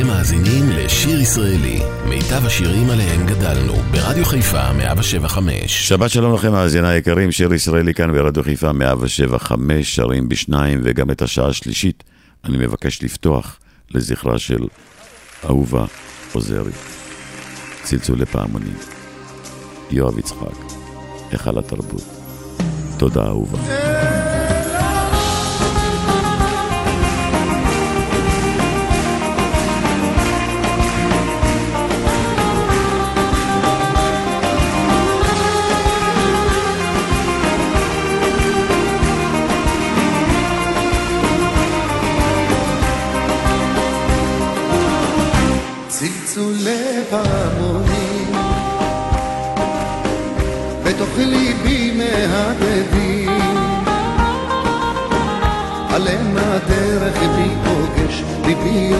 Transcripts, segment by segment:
אתם מאזינים לשיר ישראלי, מיטב השירים עליהם גדלנו, ברדיו חיפה 175. שבת שלום לכם, מאזיני היקרים, שיר ישראלי כאן ברדיו חיפה 175, שרים בשניים, וגם את השעה השלישית אני מבקש לפתוח לזכרה של אהובה עוזרי. צלצולי פעמונים. יואב יצחק, היכל התרבות. תודה אהובה. בתוך ליבי מהדהדים. עליהם הדרך בי פוגש, ליבי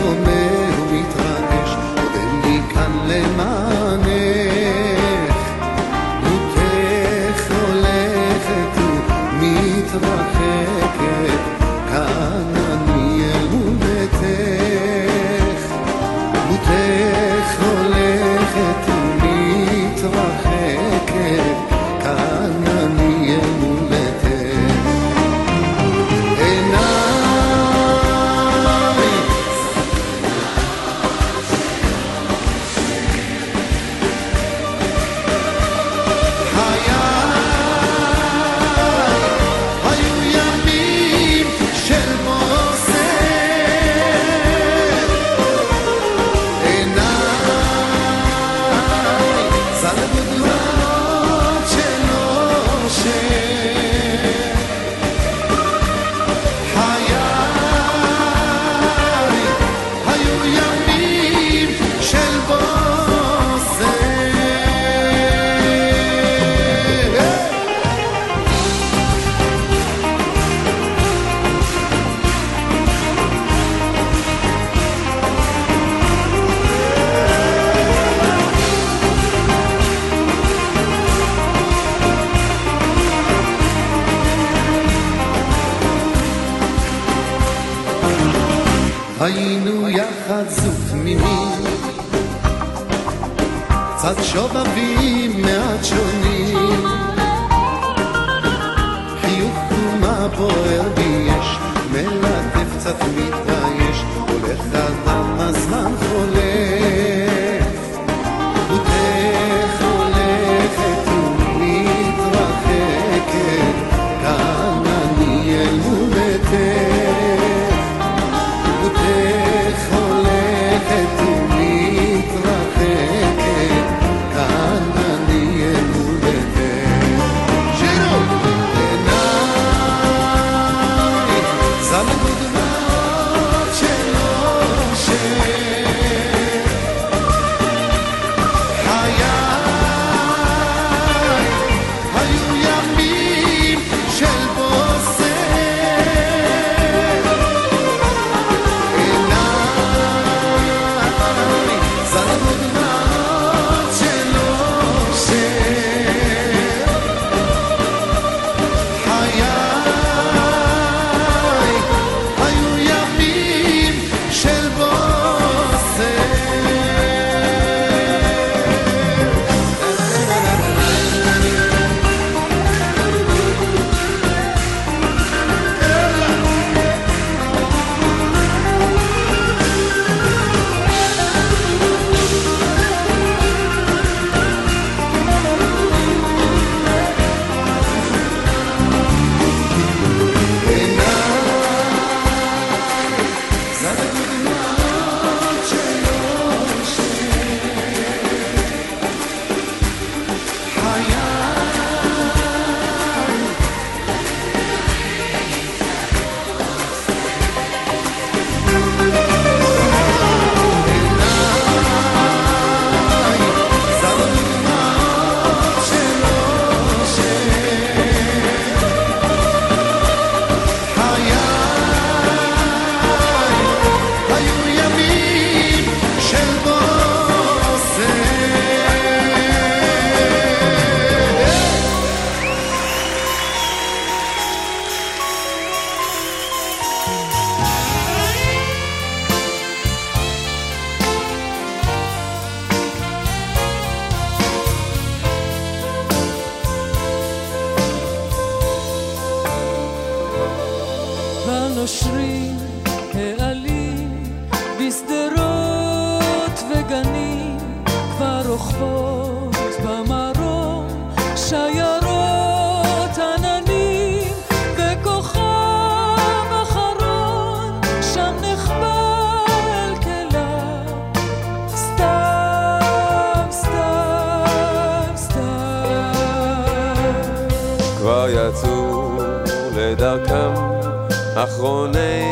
אחרוני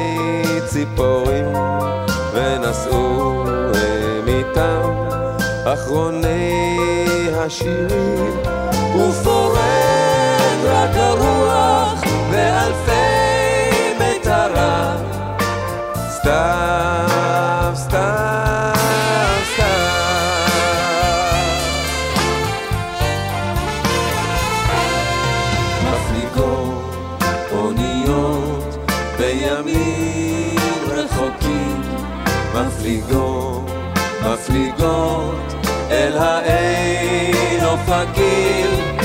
ציפורים ונשאו הם איתם. אחרוני השירים ופורד רק הרוח מפליגות, מפליגות אל האין אופקים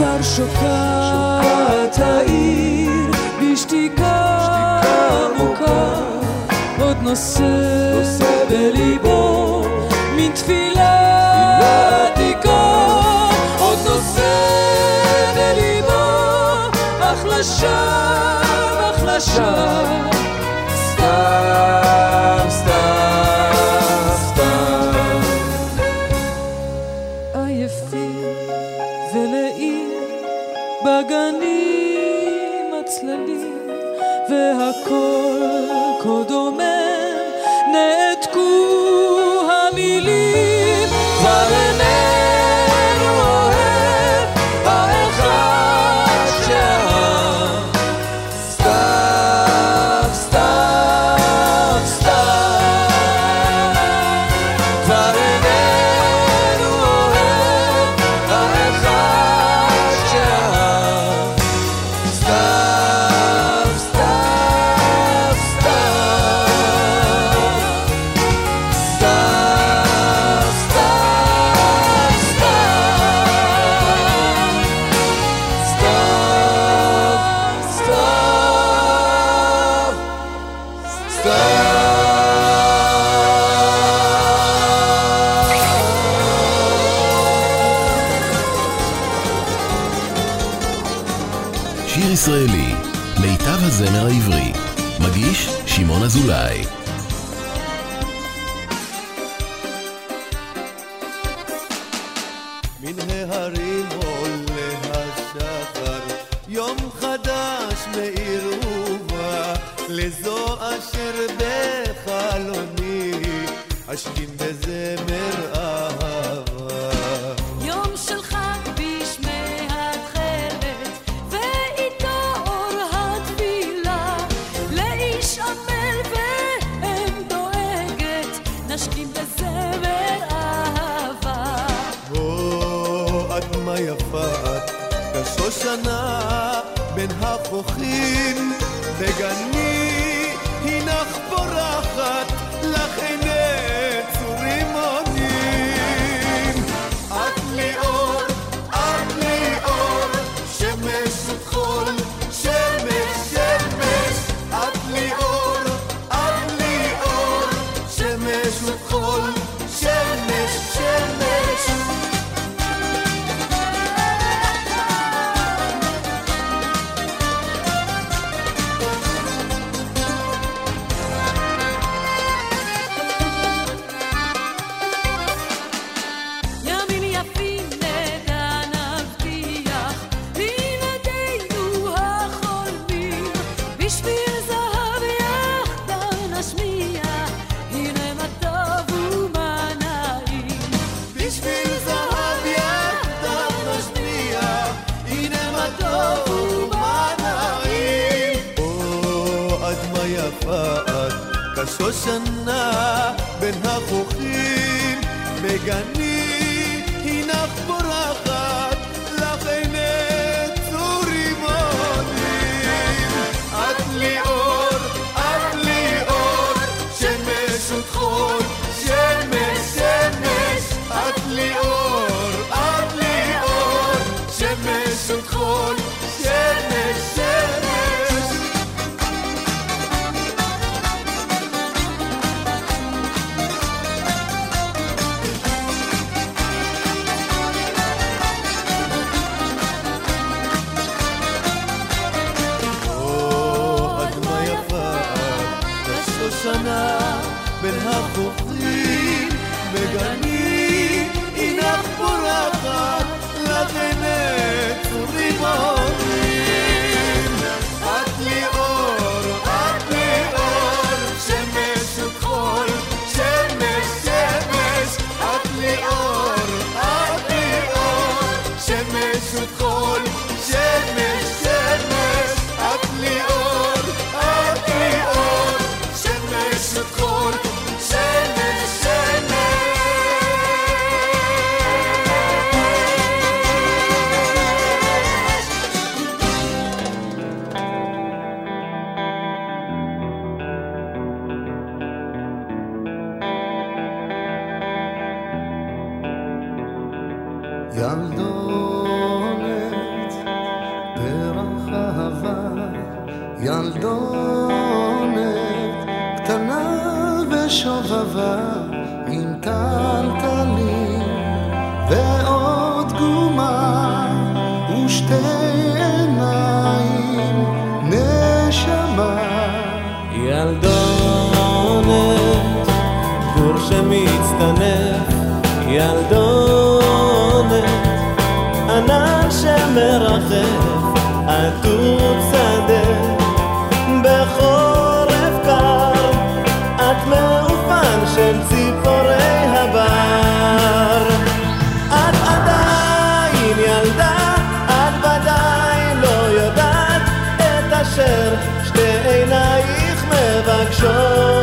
כבר שוקעת העיר בשתיקה עמוקה. עוד נושא בליבו מן תפילה עתיקה. עוד נושא בליבו החלשה החלשה סתיו, סתיו, 心 ובא, לזו אשר בחלוני, אשכים בזמר אהבה. יום של חג בשמי התכלת, ואיתו אור התפילה, לאיש עמל ואם דואגת, נשכים בזמר אהבה. או, את מה יפה את, כשושנה בין החוכים, תגני, ξανά. Μπεν החוכים, ילדונת, ענן שמרחף על טוב שדה. בחורף קר, את מעופן של ציפורי הבר. את עדיין ילדה, את ודאי לא יודעת את אשר שתי עינייך מבקשות.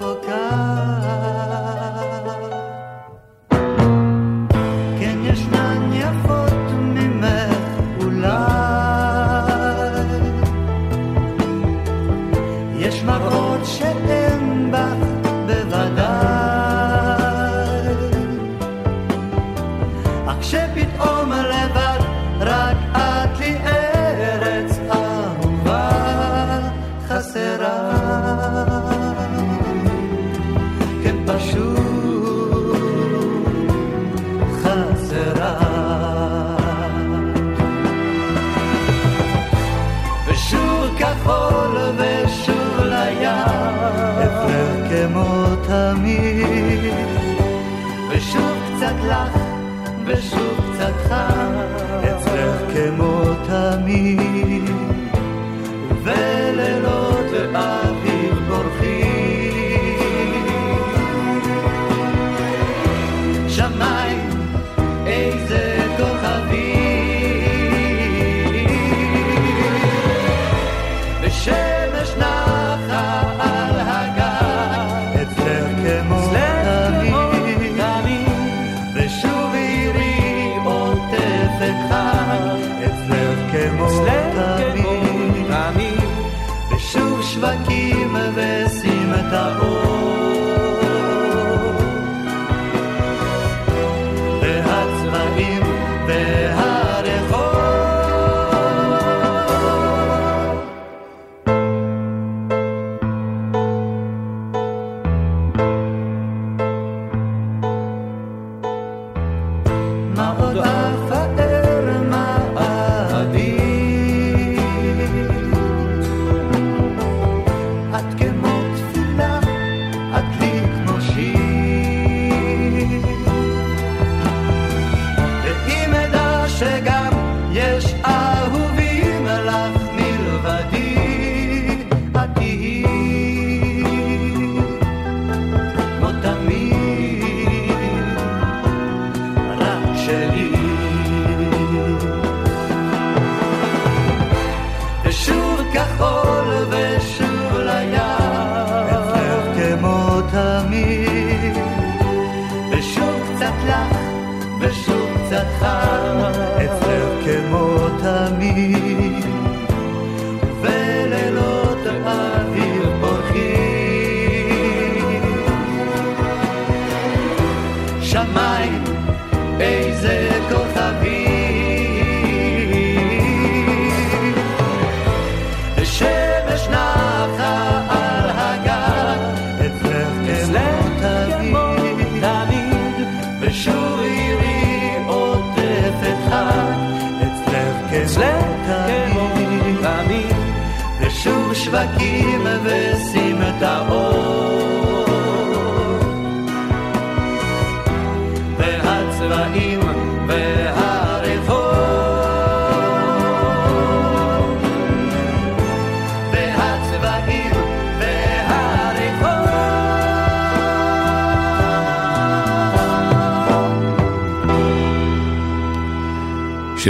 Có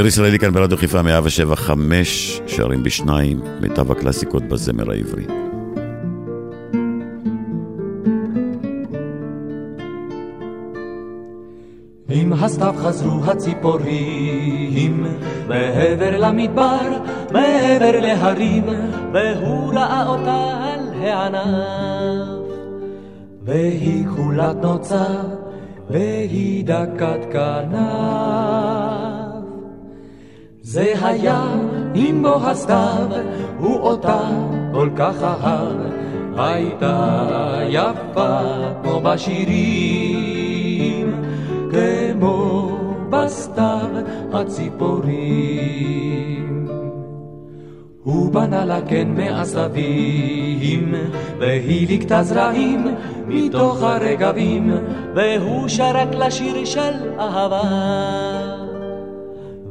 שיר ישראלי כאן ברדיו חיפה 175, שרים בשניים, מיטב הקלאסיקות בזמר העברי. עם הסתיו חזרו הציפורים מעבר למדבר, מעבר להרים, והוא ראה אותה על הענף. והיא כולת נוצה, והיא דקת כנף. זה היה עם בוא הסתיו, הוא אותה כל כך אהב, הייתה יפה כמו בשירים, כמו בסתיו הציפורים. הוא בנה לה קן מעשבים, והיא ליקטה זרעים מתוך הרגבים, והוא שרק לה שיר של אהבה.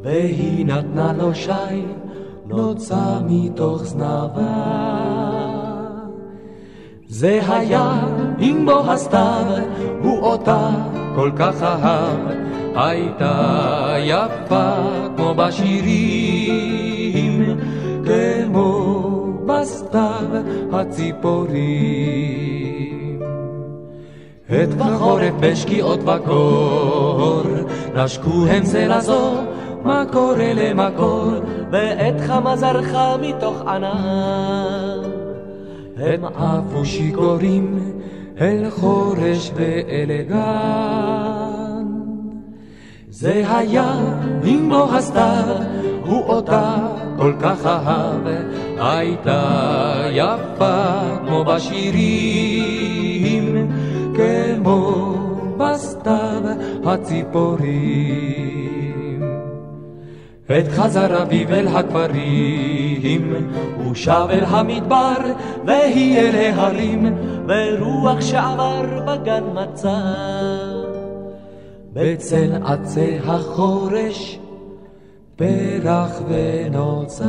והיא נתנה לו שי, נוצה מתוך זנבה. זה היה עם בוא הסתיו, הוא אותה כל כך אהב, הייתה יפה כמו בשירים, כמו בסתיו הציפורים. עת וחורף בשקיעות וקור, נשקו הם זה לזו, מקור אלה מקור, ועת חמה זרחה מתוך ענן. הם עפו שיכורים אל חורש ואל גן. זה היה בוא הסתיו, הוא אותה כל כך אהב, הייתה יפה כמו בשירים, כמו בסתיו הציפורים. עת חזר אביב אל הכפרים, הוא שב אל המדבר, והיא אל ההרים, ורוח שעבר בגן מצא. בצל עצי החורש, פרח ונוצר.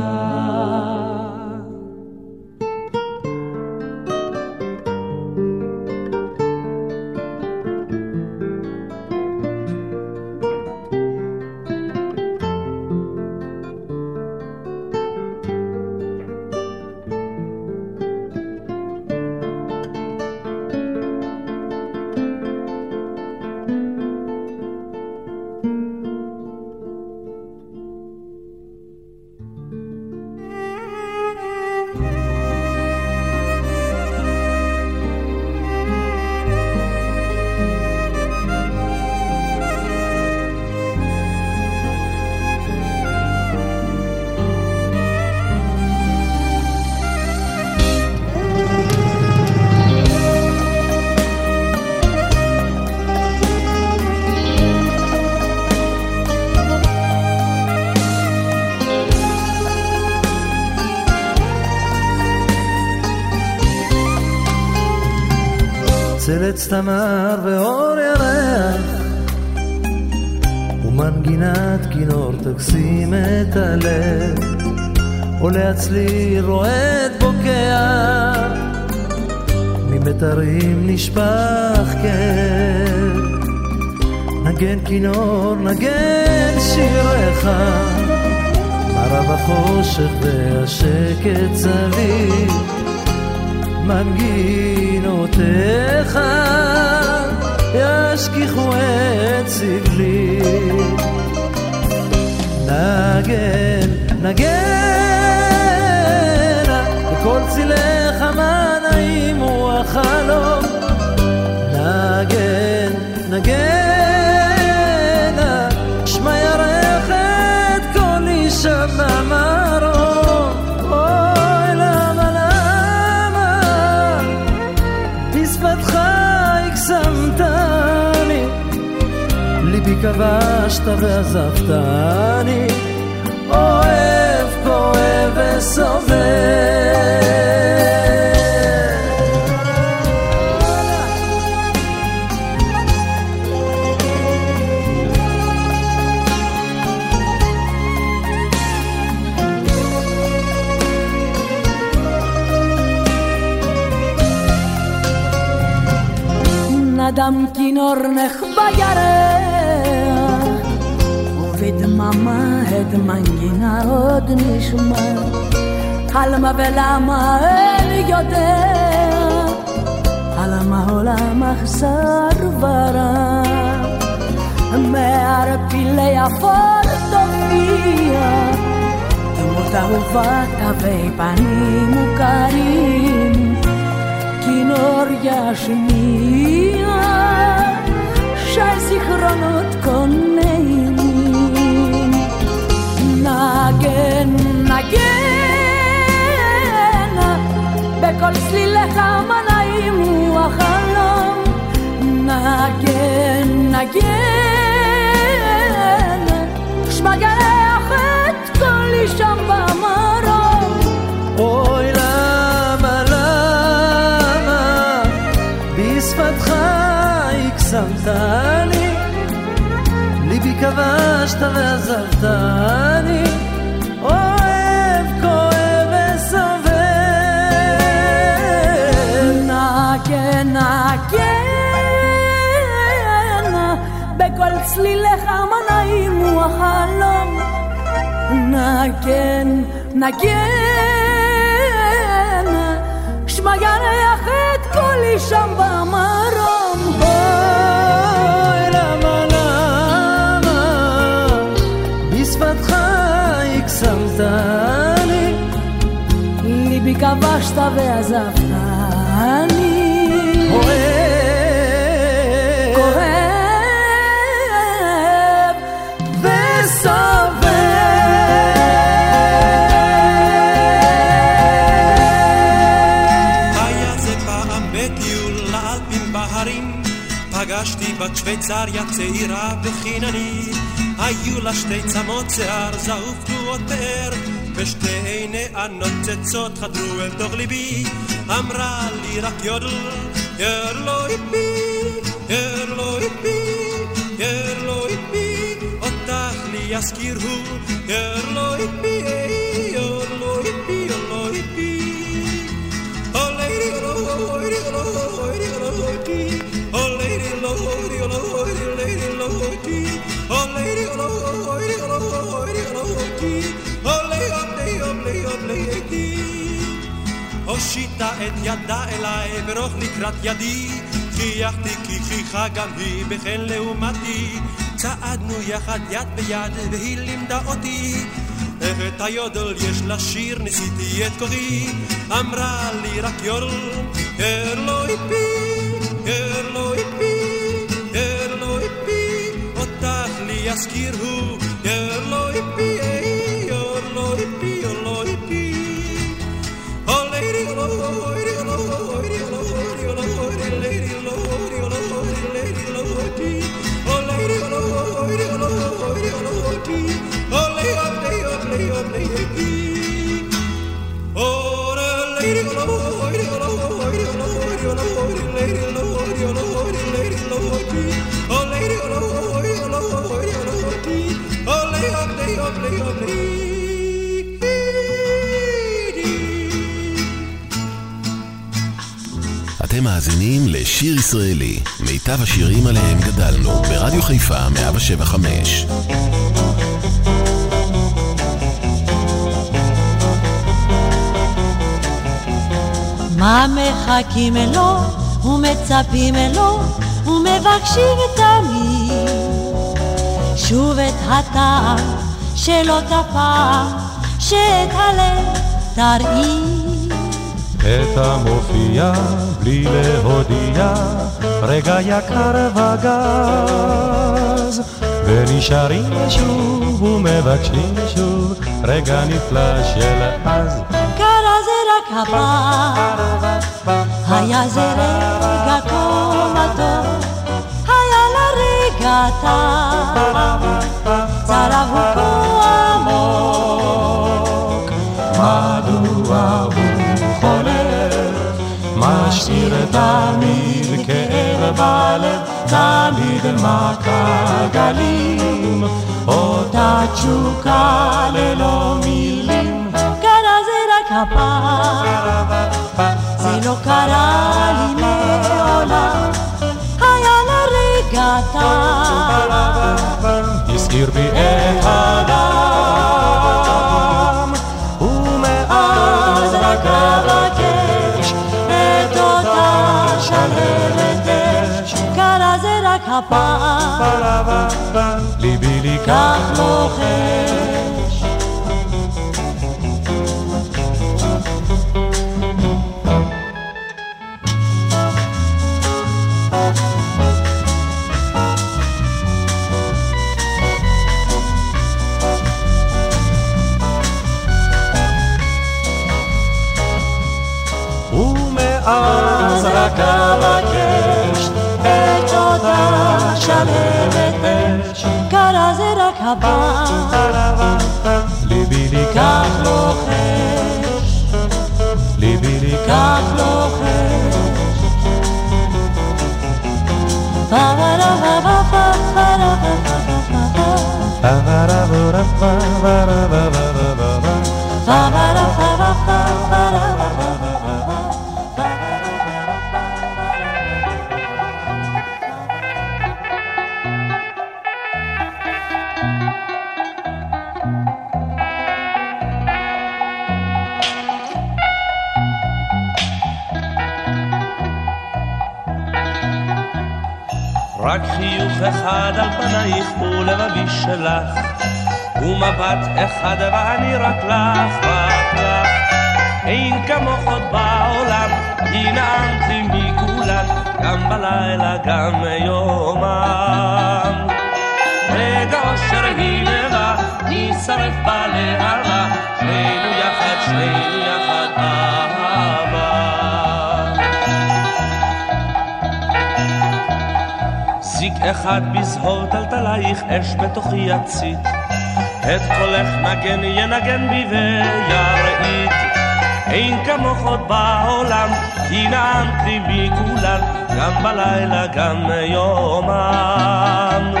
עולה הצליל רועד בוקע. ממיתרים נשפך כאב נגן כינור נגן שיריך. מרב החושך והשקט סביב מנגינותיך. ישכיחו את סבלי. נגן, נגן, בכל צילך מה נעים הוא החלום. נגן, נגן, שמע ירך את כל אישה במרום. אוי, למה, למה, בשפתך הקסמתני, ליבי כבשת ועזבתני, כואב וסובל. נדם כינור נחבא ירח, ובדממה את מנגינה άλμα βελάμα έλειγιοτε άλμα όλα μαχσαρβαρά με αρπηλέει αφορτοφία και μου τα ουβά τα βέπανή μου καρύν κι είναι οριασμία σε בכל צלילך מה נעים הוא החלום. נגן, נגן, שמע גרח את כל אישם במרום. אוי למה למה בשפתך הקסמתני ליבי כבשת ועזבתני אוהב צלילך מה נעים הוא החלום. נגן, נגן, שמע ירח את קולי שם במרום. אוי למה למה בשפתך הקסמתני ליבי כבשת ועזבתני. בת שוויצריה צעירה וחיננית, היו לה שתי צמות שיער זעוף תנועות פאר, ושתי עיניה נוצצות חדרו אל תוך ליבי, אמרה לי רק יודל, ירלו איפי, ירלו איפי, ירלו איפי, אותך לי יזכיר הוא, ירלו את ידה אליי ברוך לקראת ידי חייכתי כי חייכה גם היא בחן לעומתי. צעדנו יחד יד ביד והיא לימדה אותי איך את היודל יש לשיר ניסיתי את כוחי אמרה לי רק יודל ירלו איפי ירלו איפי ירלו איפי אותך לי יזכיר הוא מאזינים לשיר ישראלי, מיטב השירים עליהם גדלנו, ברדיו חיפה 175. מה מחכים לו ומצפים לו ומבקשים תמיד? שוב את הטעם של אותה פעם שאת הלב תרעיד את המופיע בלי להודיע, רגע יקר וגז, ונשארים שוב ומבקשים שוב, רגע נפלא של אז. קרה זה רק הפעם, היה זה רגע כה מתוק, היה לרגע טעם, צרב הוא כה עמוק. מדוע משאיר תמיד כאב בלב, תמיד מכה גלים, אותה תשוקה ללא מילים. קרה זה רק הפעם, זה לא קרה לי מעולם, היה לרגע טעם. הסעיר בי את הדם, ומאז רק אבקש קרה זה רק הפעם, ליבי לי כך לוחש. ומאז רק אבקש בתודה שלמת אש קרה זה רק הבית ליבי ניקח לוחש ליבי ניקח לוחש Ba-ba-da-ba-ba-ba-ba-ba-ba-ba אחד על פנייך ולבבי שלך, ומבט אחד ואני רק לך, רק לך. אין כמוך עוד בעולם, כי נעמתי מכולן, גם בלילה, גם יומם. רגע אושר הנה בא, נשרף בלהבה, שנינו יחד, שנינו יחד, אחד בזהות טלטלייך אש בתוכי יצית. את קולך נגן ינגן בי וירעיד. אין כמוך עוד בעולם, כי נעמת לי מכולן, גם בלילה גם יומם.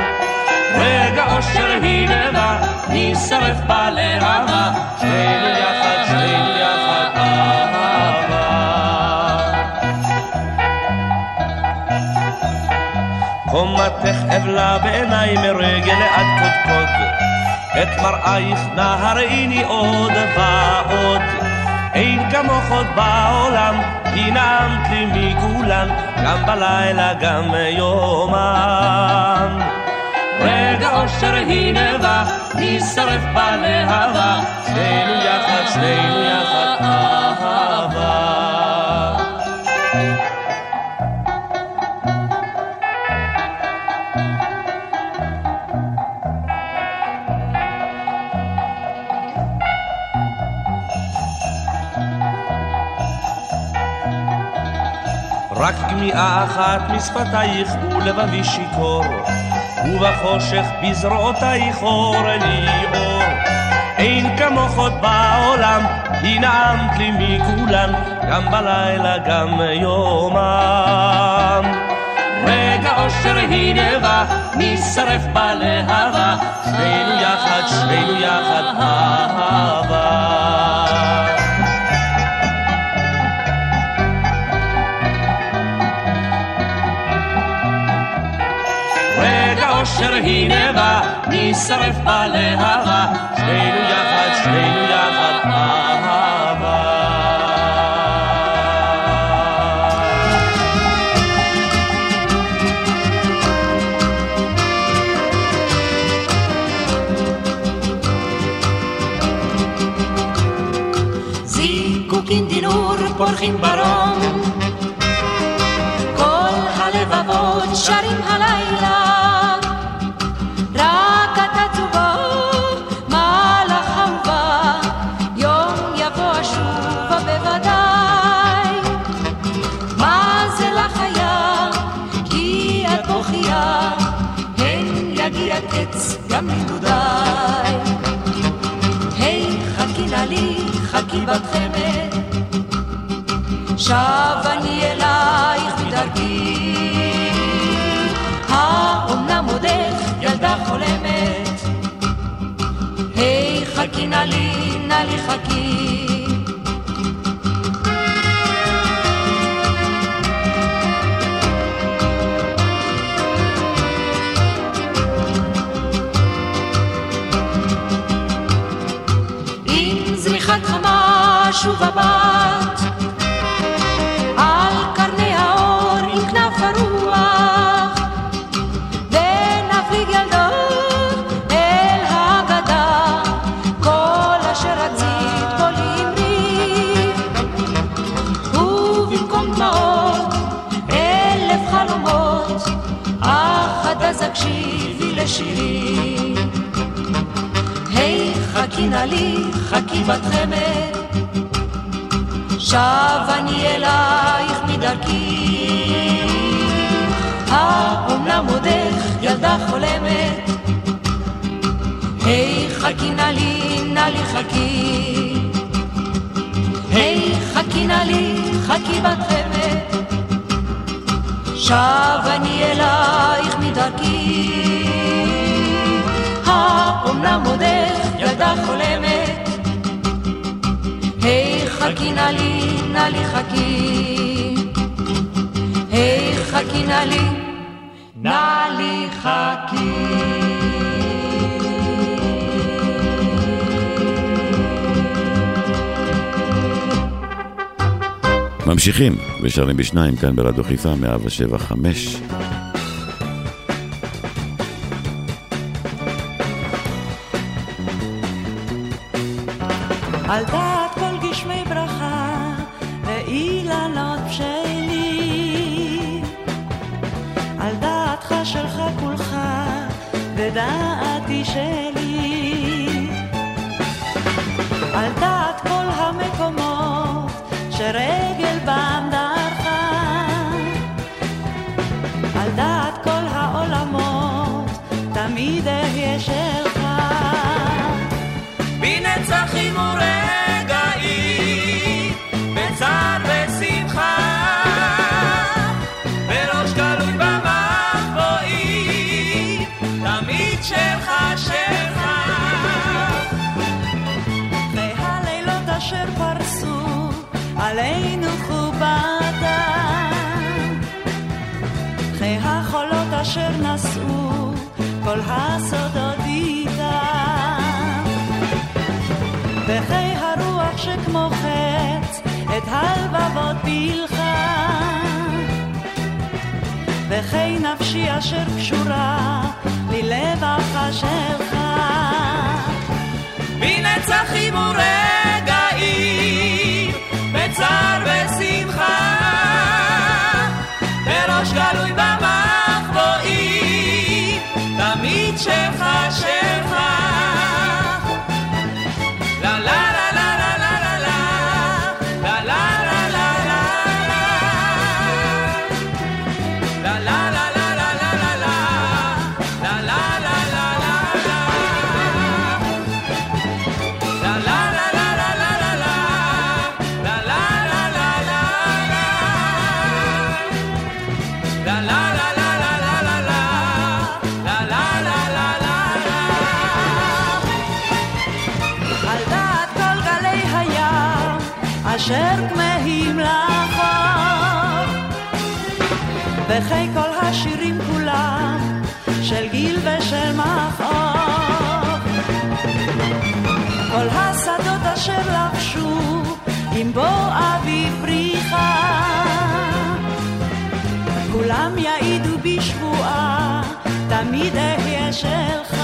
רגע אושר הנה בא, נשרף בלהבה, קומתך אבלה בעיניי מרגל עד קודקוד, את מראייך נא הראיני עוד ועוד. אין כמוך עוד בעולם, כי נעמת לי מכולן, גם בלילה גם יומם. רגע אושר הנה בא, נשרף בלהבה, שנינו יחד, שנינו יחד, רק גמיעה אחת משפתייך ולבבי שיכור, ובחושך בזרועותייך אור לי אור. אין כמוך עוד בעולם, כי נעמת לי מכולן, גם בלילה גם יומם. רגע אושר הנה בא, נשרף בלהבה, שנינו יחד, שנינו יחד, אהבה. אושר הנה בא, נשרף בלהבה, שנינו יחד, שנינו יחד, אהבה. זיקוקין דינור פורחים ברום, כל הלבבות שרים הלילה. בוכייה, הן יגיע קץ גם ללימודיי. היי, חכי נא לי, חכי בת חמד, שב אני אלייך מדרכי. האומנם עודך ילדה חולמת? היי, חכי נא לי, נא לי חכי. שוב הבת, על קרני האור עם כנף הרוח, ונפליג ילדות אל הגדה, כל אשר רצית בו לאמרי, ובמקום דמעות אלף חלומות, אך עד אז הקשיבי לשירי. היי, חכי נא לי, חכי בת חמד, שב אני אלייך מדרכי. האומנם עודך ילדה חולמת? היי, חכי נא לי, נא לי חכי. היי, חכי נא לי, חכי בת חמד, שב אני אלייך מדרכי. האומנם עודך ילדה חולמת? חכי נא לי, נא לי חכי. היי, חכי נא לי, נא לי חכי. ממשיכים ושרים בשניים כאן ברדיו חיפה 175 על דעת אשר לבשו עם בוא אביב פריחה. כולם יעידו בשבועה תמיד אהיה שלך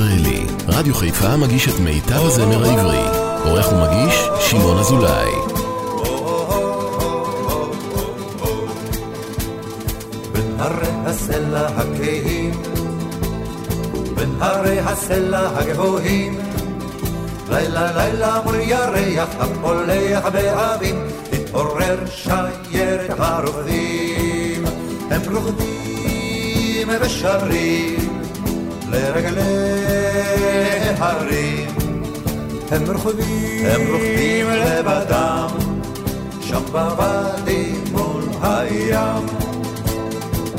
שיר ישראלי, רדיו חיפה מגיש את מיטב הזמר העברי. עורך ומגיש, שמעון אזולאי. בין הרי הסלע הכהים, בין הרי הסלע הגבוהים, לילה לילה מול ירח הפולח באבים, תתעורר שיירת הרוכבים, הם רוקדים ושרים לרגלי הרים, הם רוכבים, הם רוכבים לבדם, שם בוואדי מול הים.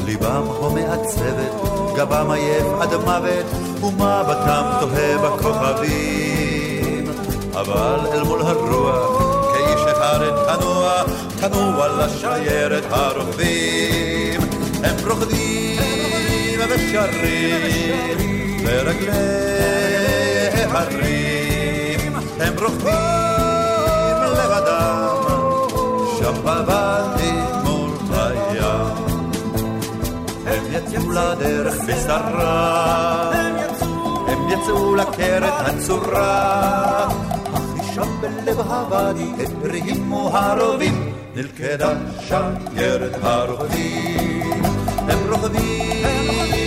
ליבם הומה עצבת, גבם עייף עד מוות, ומבטם תוהה בכוכבים. אבל אל מול הרוח, כאיש אחד תנוע, תנוע לשיירת הרוכבים. הם רוקדים ושרים לרגלי הרים. הם רוכבים לבדם, שם בוואדי מול הים. הם יצאו לדרך בשרה, הם יצאו לקרת הצורה, אך שם בלב הוואדי הרימו הרובים, נלכדה שיירת הרוכבים. הם רוכבים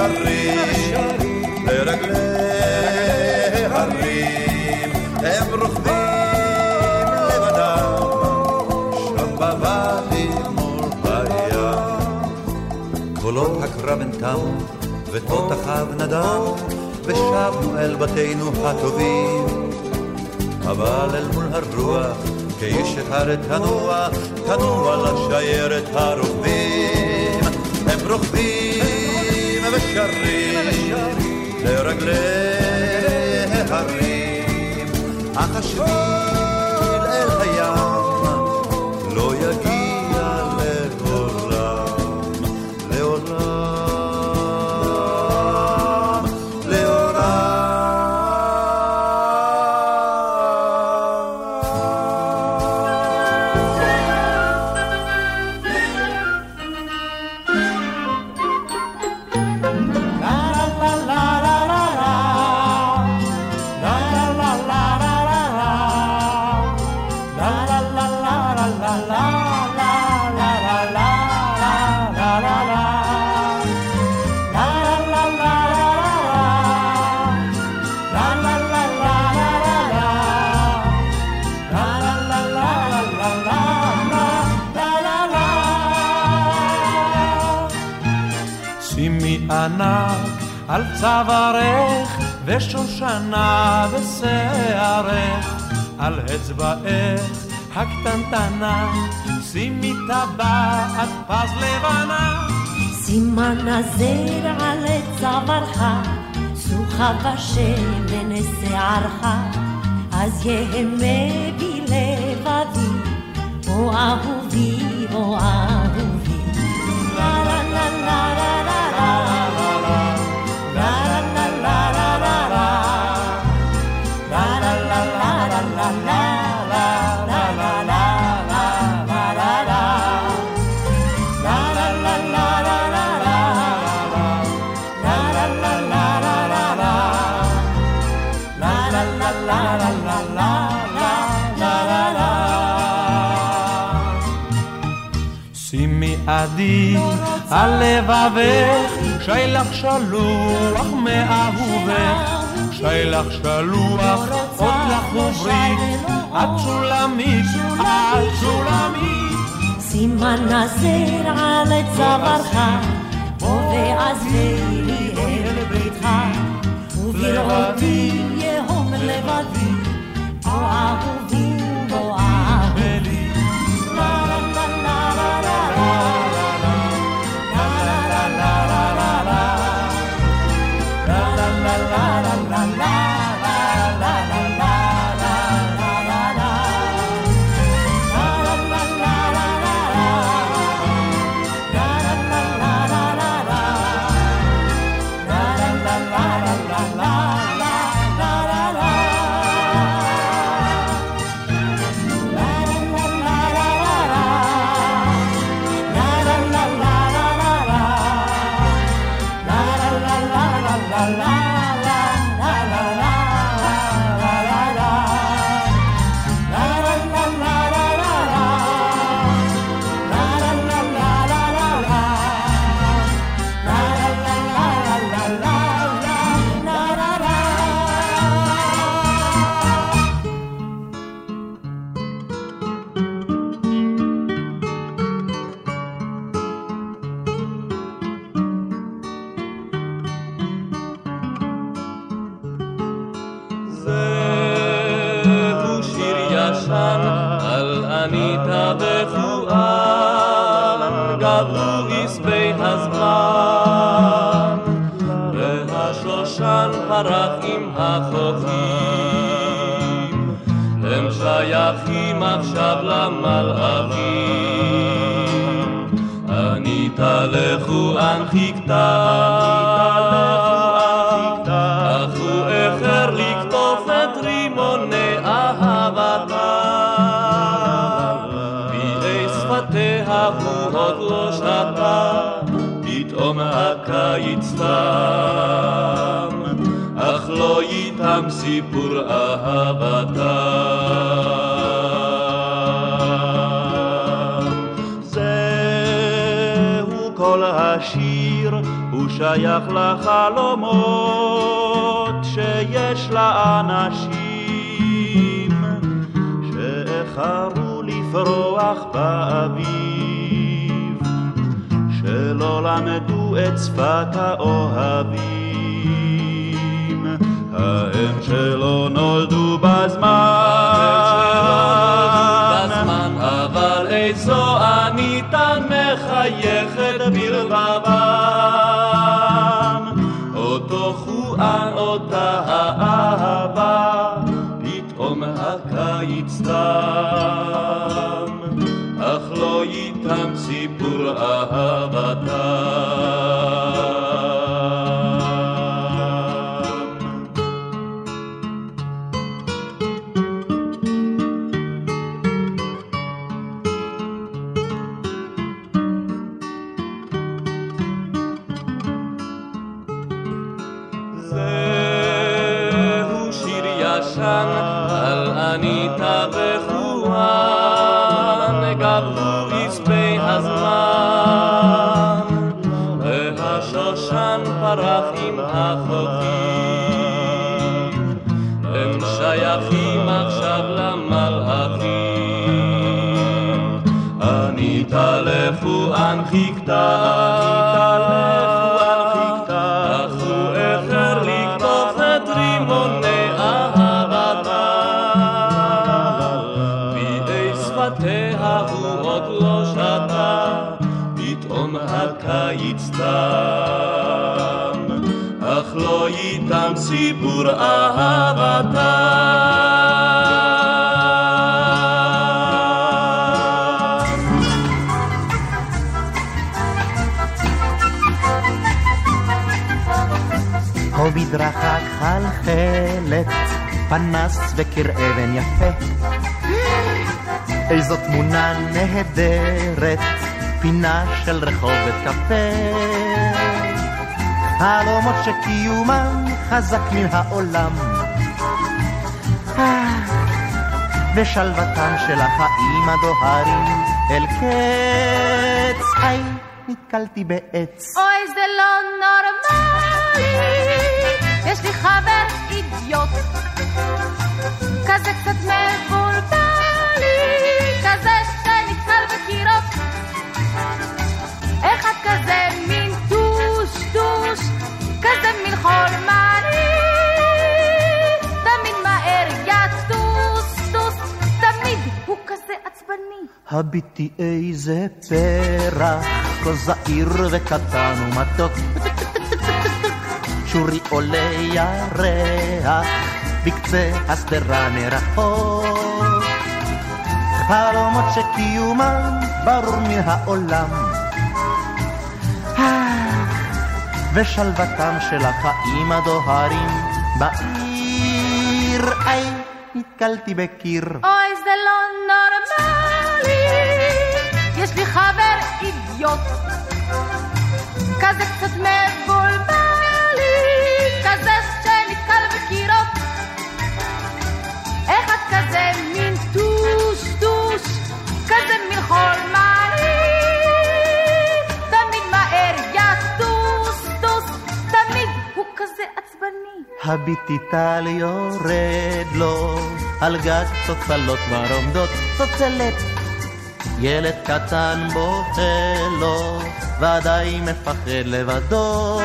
ושרים לרגלי הרים, הם רוכבים לבדם, שם בוואדי מול הים. קולות הקרב הן תמו, ותותחיו נדם, ושבנו אל בתינו הטובים. אבל אל מול הרוח, כאיש אחד תנוע, תנוע לשיירת הרוכבים. הם רוכבים ושרים לרגלי ההרים, אך השביל אל הים ושושנה בשערך על אצבעך הקטנטנה שימי טבעת פז לבנה. סימן הזר על צווארך סוחה בשמן שערך אז יהמה בי לבבי או אהובי או אהובי. לה לה לה לה לה לה שימי עדי על לבבך, שיילך שלוח מאהובך, שיילך שלוח עוד לך וברית, את שולמית, את שולמית. סימן הזר על צווארך, בוא ועזבי אל ביתך, ובראותי יהום לבדי, בוא אהובי, עם החופים, הם שייכים עכשיו למלאכים. אניטה לחואן חיכתה, סיפור אהבתם. זהו כל השיר, הוא שייך לחלומות שיש לאנשים שאיחרו לפרוח באביב, שלא למדו את שפת האוהבים, ההם שלא נולדו בזמן, אבל איזו אניתן מחייכת בלבבם. אותו חואן, אותה האהבה, פתאום הקיץ תם, אך לא איתם סיפור אהבתם. ישן על אניטה וחואן, גבו עשבי הזמן, והשושן פרח עם החופים, הם שייכים עכשיו למלאכים. אניטה לחואן חיכתה איתם סיפור אהבתם. הו מדרכה חלחלת, פנס וקיר אבן יפה. איזו תמונה נהדרת, פינה של רחובת קפה. חלומות שקיומם חזק מן העולם. אה, ושלוותם של החיים הדוהרים אל קץ. היי, נתקלתי בעץ. אוי, זה לא נורמלי, יש לי חבר אידיוט, כזה קצת מבולבלי, הביטי איזה פרח, כה זעיר וקטן ומתוק. שורי עולה ירח, בקצה השדרה מרחוק. חלומות שקיומם ברור מן העולם. ושלוותם של החיים הדוהרים בעיר. איי, נתקלתי בקיר. אוי, זה לא נורמלי, אידיוט, כזה קצת מבולבלי, כזה שנתקל בקירות. אחד כזה מין טוש-טוש, כזה מין חולמני, תמיד מהר יטוס-טוס, תמיד הוא כזה עצבני. הביטי טל יורד לו, על גג צוצלות כבר עומדות צוצלת. ילד קטן בוכה לו, ודאי מפחד לבדו.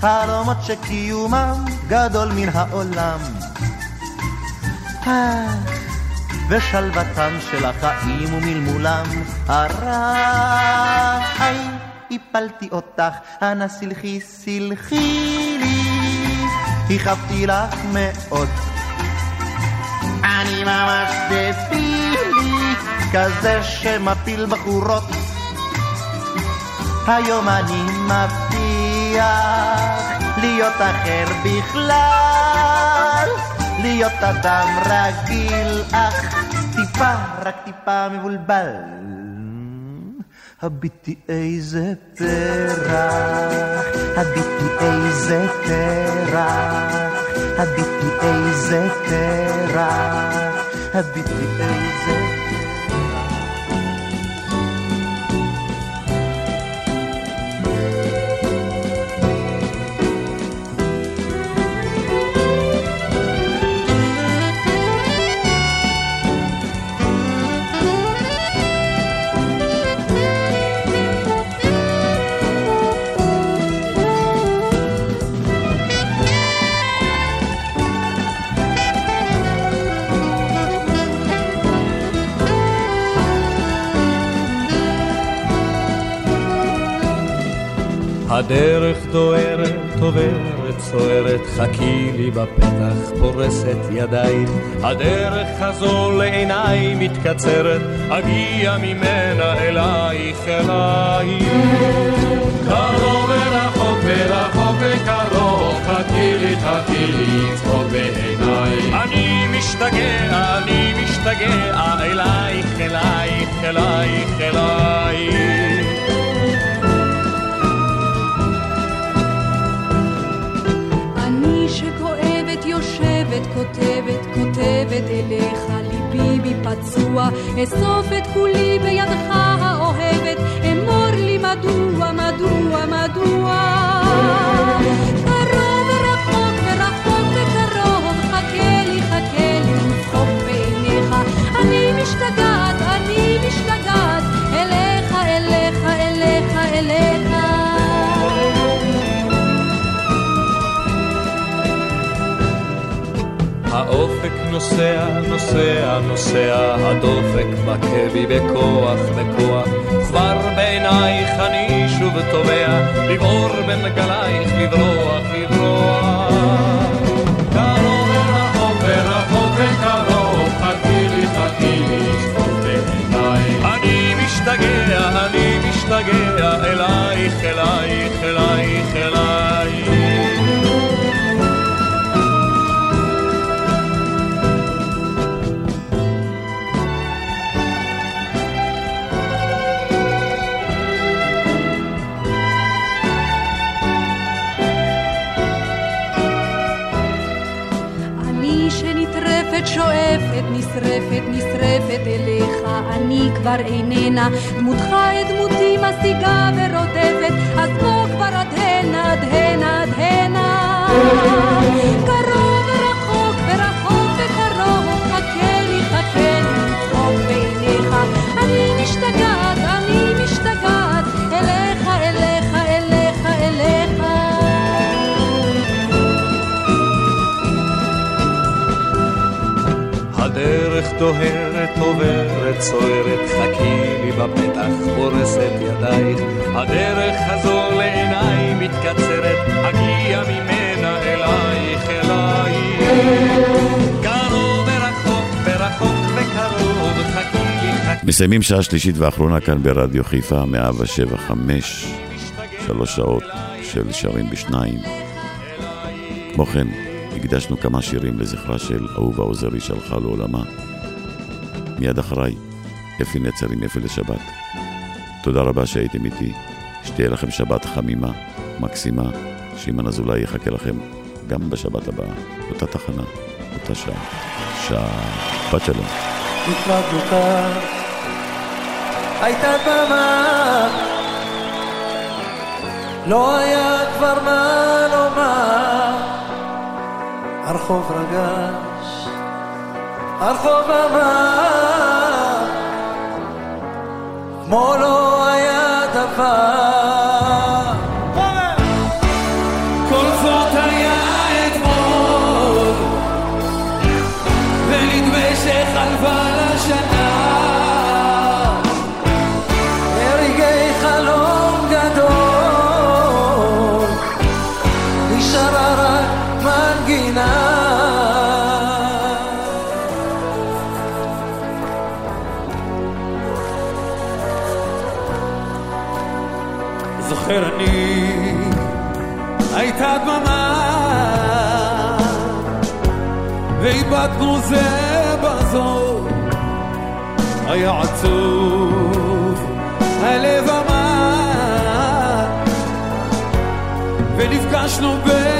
חלומות שקיומם גדול מן העולם. ושלוותם של החיים ומלמולם הרע. היי, הפלתי אותך, אנא סלחי, סלחי לי, הכאבתי לך מאוד. אני ממש דבילי, כזה שמפיל בחורות. היום אני מבטיח להיות אחר בכלל, להיות אדם רגיל, אך טיפה, רק טיפה מבולבל. הביטי איזה פרח, הביטי איזה פרח, הביטי איזה פרח, הביטי איזה... הדרך דוהרת, עוברת, סוערת, חכי לי בפתח, פורסת ידיים. הדרך הזו לעיניי מתקצרת, אגיע ממנה אלייך, אלייך. קרוב ורחוק ורחוק וקרוב, חכי לי, חכי לי, צחוק בעיניי. אני משתגע, אני משתגע, אלייך, אלייך, אלייך, אלייך. יושבת כותבת כותבת אליך ליבי בי פצוע אסוף את כולי בידך האוהבת אמור לי מדוע מדוע מדוע. קרוב אני משתגעת אני משתגעת. אליך אליך אליך אליך נוסע, נוסע, נוסע, הדופק מכה בי בכוח, בכוח. כבר בעינייך אני שוב תובע, לבעור בין גלייך, לברוח, לברוח. נשרפת, נשרפת אליך, אני כבר איננה, דמותך את דמותי משיגה ורודפת, אז בוא כבר עד הנה, עד הנה, עד הנה. הדרך דוהרת, עוברת, סוערת, חכי לי בפתח, פורסת ידייך. הדרך הזו לעיניי מתקצרת, אגיע ממנה אלייך, אלייך. מסיימים שעה שלישית ואחרונה כאן ברדיו חיפה, 175, שלוש שעות של שרים בשניים. כמו כן, הקדשנו כמה שירים לזכרה של אהובה עוזרי שהלכה לעולמה. מיד אחריי, אפי נצר עם אפי לשבת. תודה רבה שהייתם איתי, שתהיה לכם שבת חמימה, מקסימה, שמעון אזולאי יחכה לכם גם בשבת הבאה, אותה תחנה, אותה שעה. שבת שלום. הייתה דממה, לא היה כבר מה לומר. הרחוב רגש, הרחוב אמר, כמו לא היה דבר. ואיבדנו זה בזו, היה עצוב, הלב אמר, ונפגשנו בתקווה.